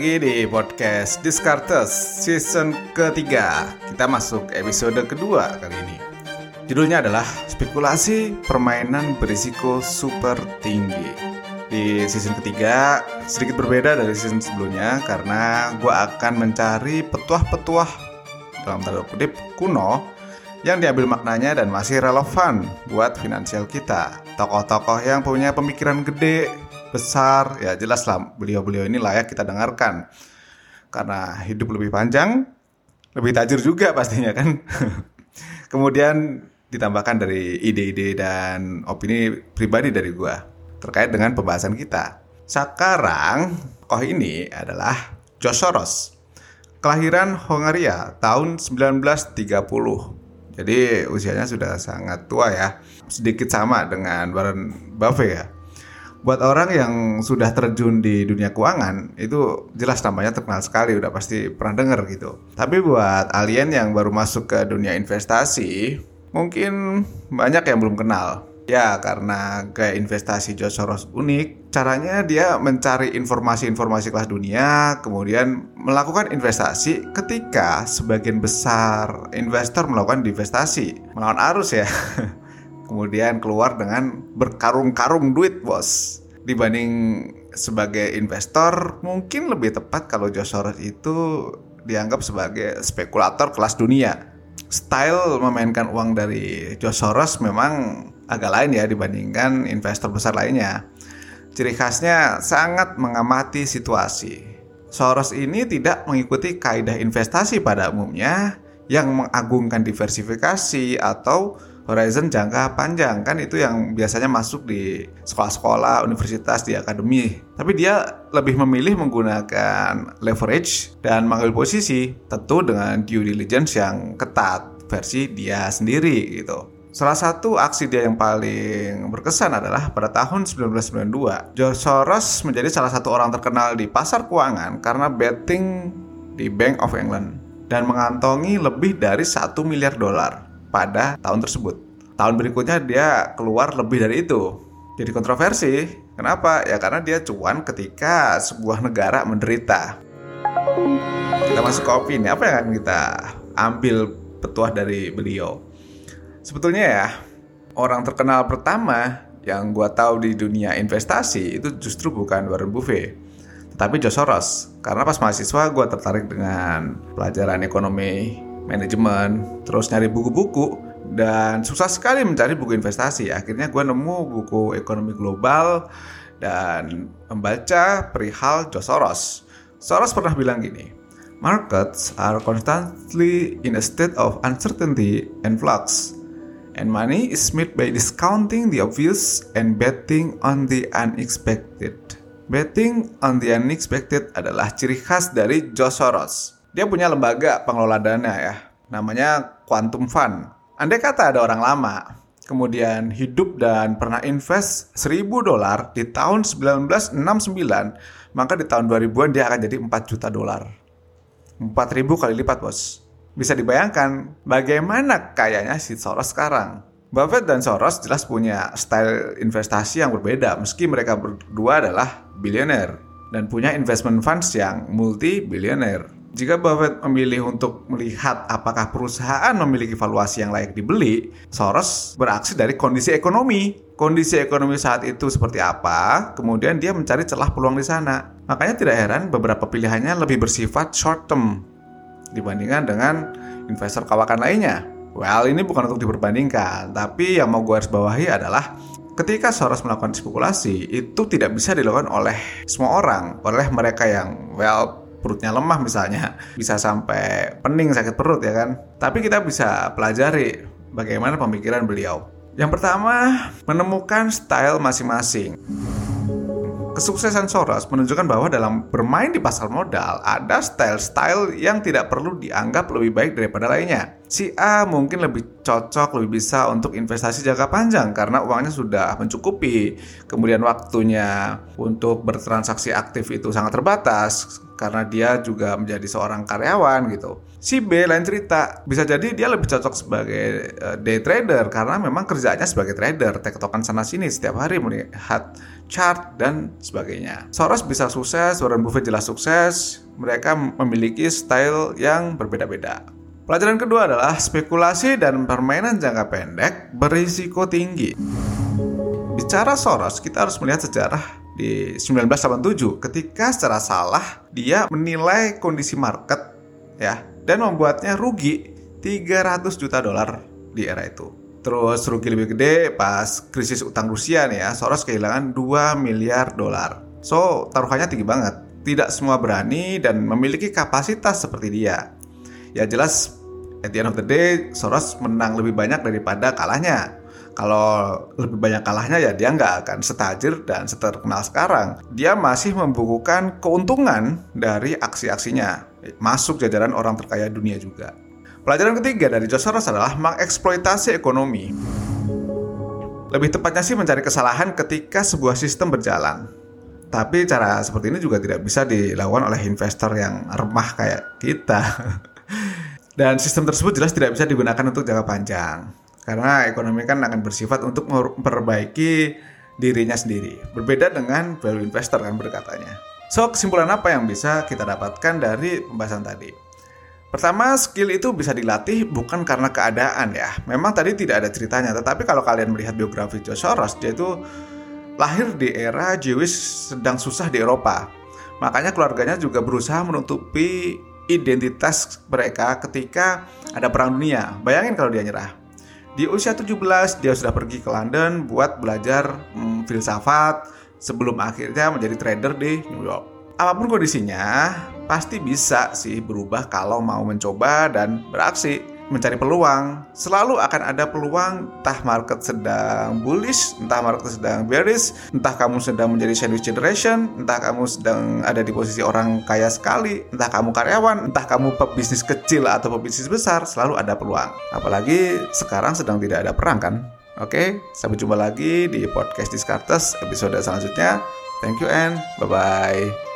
lagi di podcast Discartes season ketiga. Kita masuk episode kedua kali ini. Judulnya adalah spekulasi permainan berisiko super tinggi. Di season ketiga sedikit berbeda dari season sebelumnya karena gue akan mencari petuah-petuah dalam tanda kutip kuno yang diambil maknanya dan masih relevan buat finansial kita. Tokoh-tokoh yang punya pemikiran gede, besar, ya jelas lah beliau-beliau ini layak kita dengarkan. Karena hidup lebih panjang, lebih tajir juga pastinya kan. Kemudian ditambahkan dari ide-ide dan opini pribadi dari gua terkait dengan pembahasan kita. Sekarang, koh ini adalah Soros. Kelahiran Hongaria tahun 1930. Jadi usianya sudah sangat tua ya. Sedikit sama dengan Warren Buffett ya buat orang yang sudah terjun di dunia keuangan itu jelas namanya terkenal sekali udah pasti pernah denger gitu. Tapi buat alien yang baru masuk ke dunia investasi mungkin banyak yang belum kenal. Ya karena gaya investasi George Soros unik, caranya dia mencari informasi-informasi kelas dunia, kemudian melakukan investasi ketika sebagian besar investor melakukan investasi melawan arus ya. kemudian keluar dengan berkarung-karung duit bos. Dibanding sebagai investor mungkin lebih tepat kalau Josh Soros itu dianggap sebagai spekulator kelas dunia. Style memainkan uang dari Josh Soros memang agak lain ya dibandingkan investor besar lainnya. Ciri khasnya sangat mengamati situasi. Soros ini tidak mengikuti kaidah investasi pada umumnya yang mengagungkan diversifikasi atau horizon jangka panjang kan itu yang biasanya masuk di sekolah-sekolah, universitas, di akademi. Tapi dia lebih memilih menggunakan leverage dan mengambil posisi tentu dengan due diligence yang ketat versi dia sendiri gitu. Salah satu aksi dia yang paling berkesan adalah pada tahun 1992, George Soros menjadi salah satu orang terkenal di pasar keuangan karena betting di Bank of England dan mengantongi lebih dari 1 miliar dolar pada tahun tersebut. Tahun berikutnya dia keluar lebih dari itu. Jadi kontroversi. Kenapa? Ya karena dia cuan ketika sebuah negara menderita. Kita masuk ke opini. Apa yang akan kita ambil petuah dari beliau? Sebetulnya ya, orang terkenal pertama yang gue tahu di dunia investasi itu justru bukan Warren Buffett, tetapi George Soros. Karena pas mahasiswa gue tertarik dengan pelajaran ekonomi manajemen, terus nyari buku-buku dan susah sekali mencari buku investasi. Akhirnya gue nemu buku ekonomi global dan membaca perihal Joe Soros. Soros pernah bilang gini, Markets are constantly in a state of uncertainty and flux. And money is made by discounting the obvious and betting on the unexpected. Betting on the unexpected adalah ciri khas dari Joe Soros. Dia punya lembaga pengelola dana ya, namanya Quantum Fund. Andai kata ada orang lama, kemudian hidup dan pernah invest 1000 dolar di tahun 1969, maka di tahun 2000-an dia akan jadi 4 juta dolar. 4000 kali lipat, Bos. Bisa dibayangkan bagaimana kayaknya si Soros sekarang. Buffett dan Soros jelas punya style investasi yang berbeda meski mereka berdua adalah bilioner dan punya investment funds yang multi bilioner. Jika Buffett memilih untuk melihat apakah perusahaan memiliki valuasi yang layak dibeli, Soros beraksi dari kondisi ekonomi. Kondisi ekonomi saat itu seperti apa, kemudian dia mencari celah peluang di sana. Makanya tidak heran beberapa pilihannya lebih bersifat short term dibandingkan dengan investor kawakan lainnya. Well, ini bukan untuk diperbandingkan, tapi yang mau gue harus bawahi adalah ketika Soros melakukan spekulasi, itu tidak bisa dilakukan oleh semua orang, oleh mereka yang well perutnya lemah misalnya bisa sampai pening sakit perut ya kan tapi kita bisa pelajari bagaimana pemikiran beliau yang pertama menemukan style masing-masing Kesuksesan Soros menunjukkan bahwa dalam bermain di pasar modal ada style-style yang tidak perlu dianggap lebih baik daripada lainnya. Si A mungkin lebih cocok, lebih bisa untuk investasi jangka panjang karena uangnya sudah mencukupi. Kemudian waktunya untuk bertransaksi aktif itu sangat terbatas karena dia juga menjadi seorang karyawan gitu. Si B lain cerita, bisa jadi dia lebih cocok sebagai uh, day trader karena memang kerjanya sebagai trader, tektokan sana sini setiap hari melihat chart dan sebagainya. Soros bisa sukses, Warren Buffett jelas sukses, mereka memiliki style yang berbeda-beda. Pelajaran kedua adalah spekulasi dan permainan jangka pendek berisiko tinggi. Bicara Soros, kita harus melihat sejarah di 1987 ketika secara salah dia menilai kondisi market ya dan membuatnya rugi 300 juta dolar di era itu. Terus rugi lebih gede pas krisis utang Rusia nih ya, Soros kehilangan 2 miliar dolar. So, taruhannya tinggi banget. Tidak semua berani dan memiliki kapasitas seperti dia. Ya jelas, at the end of the day, Soros menang lebih banyak daripada kalahnya kalau lebih banyak kalahnya ya dia nggak akan setajir dan seterkenal sekarang. Dia masih membukukan keuntungan dari aksi-aksinya, masuk jajaran orang terkaya dunia juga. Pelajaran ketiga dari George Soros adalah mengeksploitasi ekonomi. Lebih tepatnya sih mencari kesalahan ketika sebuah sistem berjalan. Tapi cara seperti ini juga tidak bisa dilakukan oleh investor yang remah kayak kita. Dan sistem tersebut jelas tidak bisa digunakan untuk jangka panjang. Karena ekonomi kan akan bersifat untuk memperbaiki dirinya sendiri. Berbeda dengan value investor kan berkatanya. So, kesimpulan apa yang bisa kita dapatkan dari pembahasan tadi? Pertama, skill itu bisa dilatih bukan karena keadaan ya. Memang tadi tidak ada ceritanya, tetapi kalau kalian melihat biografi George Soros, dia itu lahir di era Jewish sedang susah di Eropa. Makanya keluarganya juga berusaha menutupi identitas mereka ketika ada perang dunia. Bayangin kalau dia nyerah. Di usia 17 dia sudah pergi ke London buat belajar hmm, filsafat sebelum akhirnya menjadi trader di New York. Apa pun kondisinya, pasti bisa sih berubah kalau mau mencoba dan beraksi mencari peluang. Selalu akan ada peluang, entah market sedang bullish, entah market sedang bearish, entah kamu sedang menjadi sandwich generation, entah kamu sedang ada di posisi orang kaya sekali, entah kamu karyawan, entah kamu pebisnis kecil atau pebisnis besar, selalu ada peluang. Apalagi sekarang sedang tidak ada perang kan? Oke, sampai jumpa lagi di podcast Discartes episode selanjutnya. Thank you and bye-bye.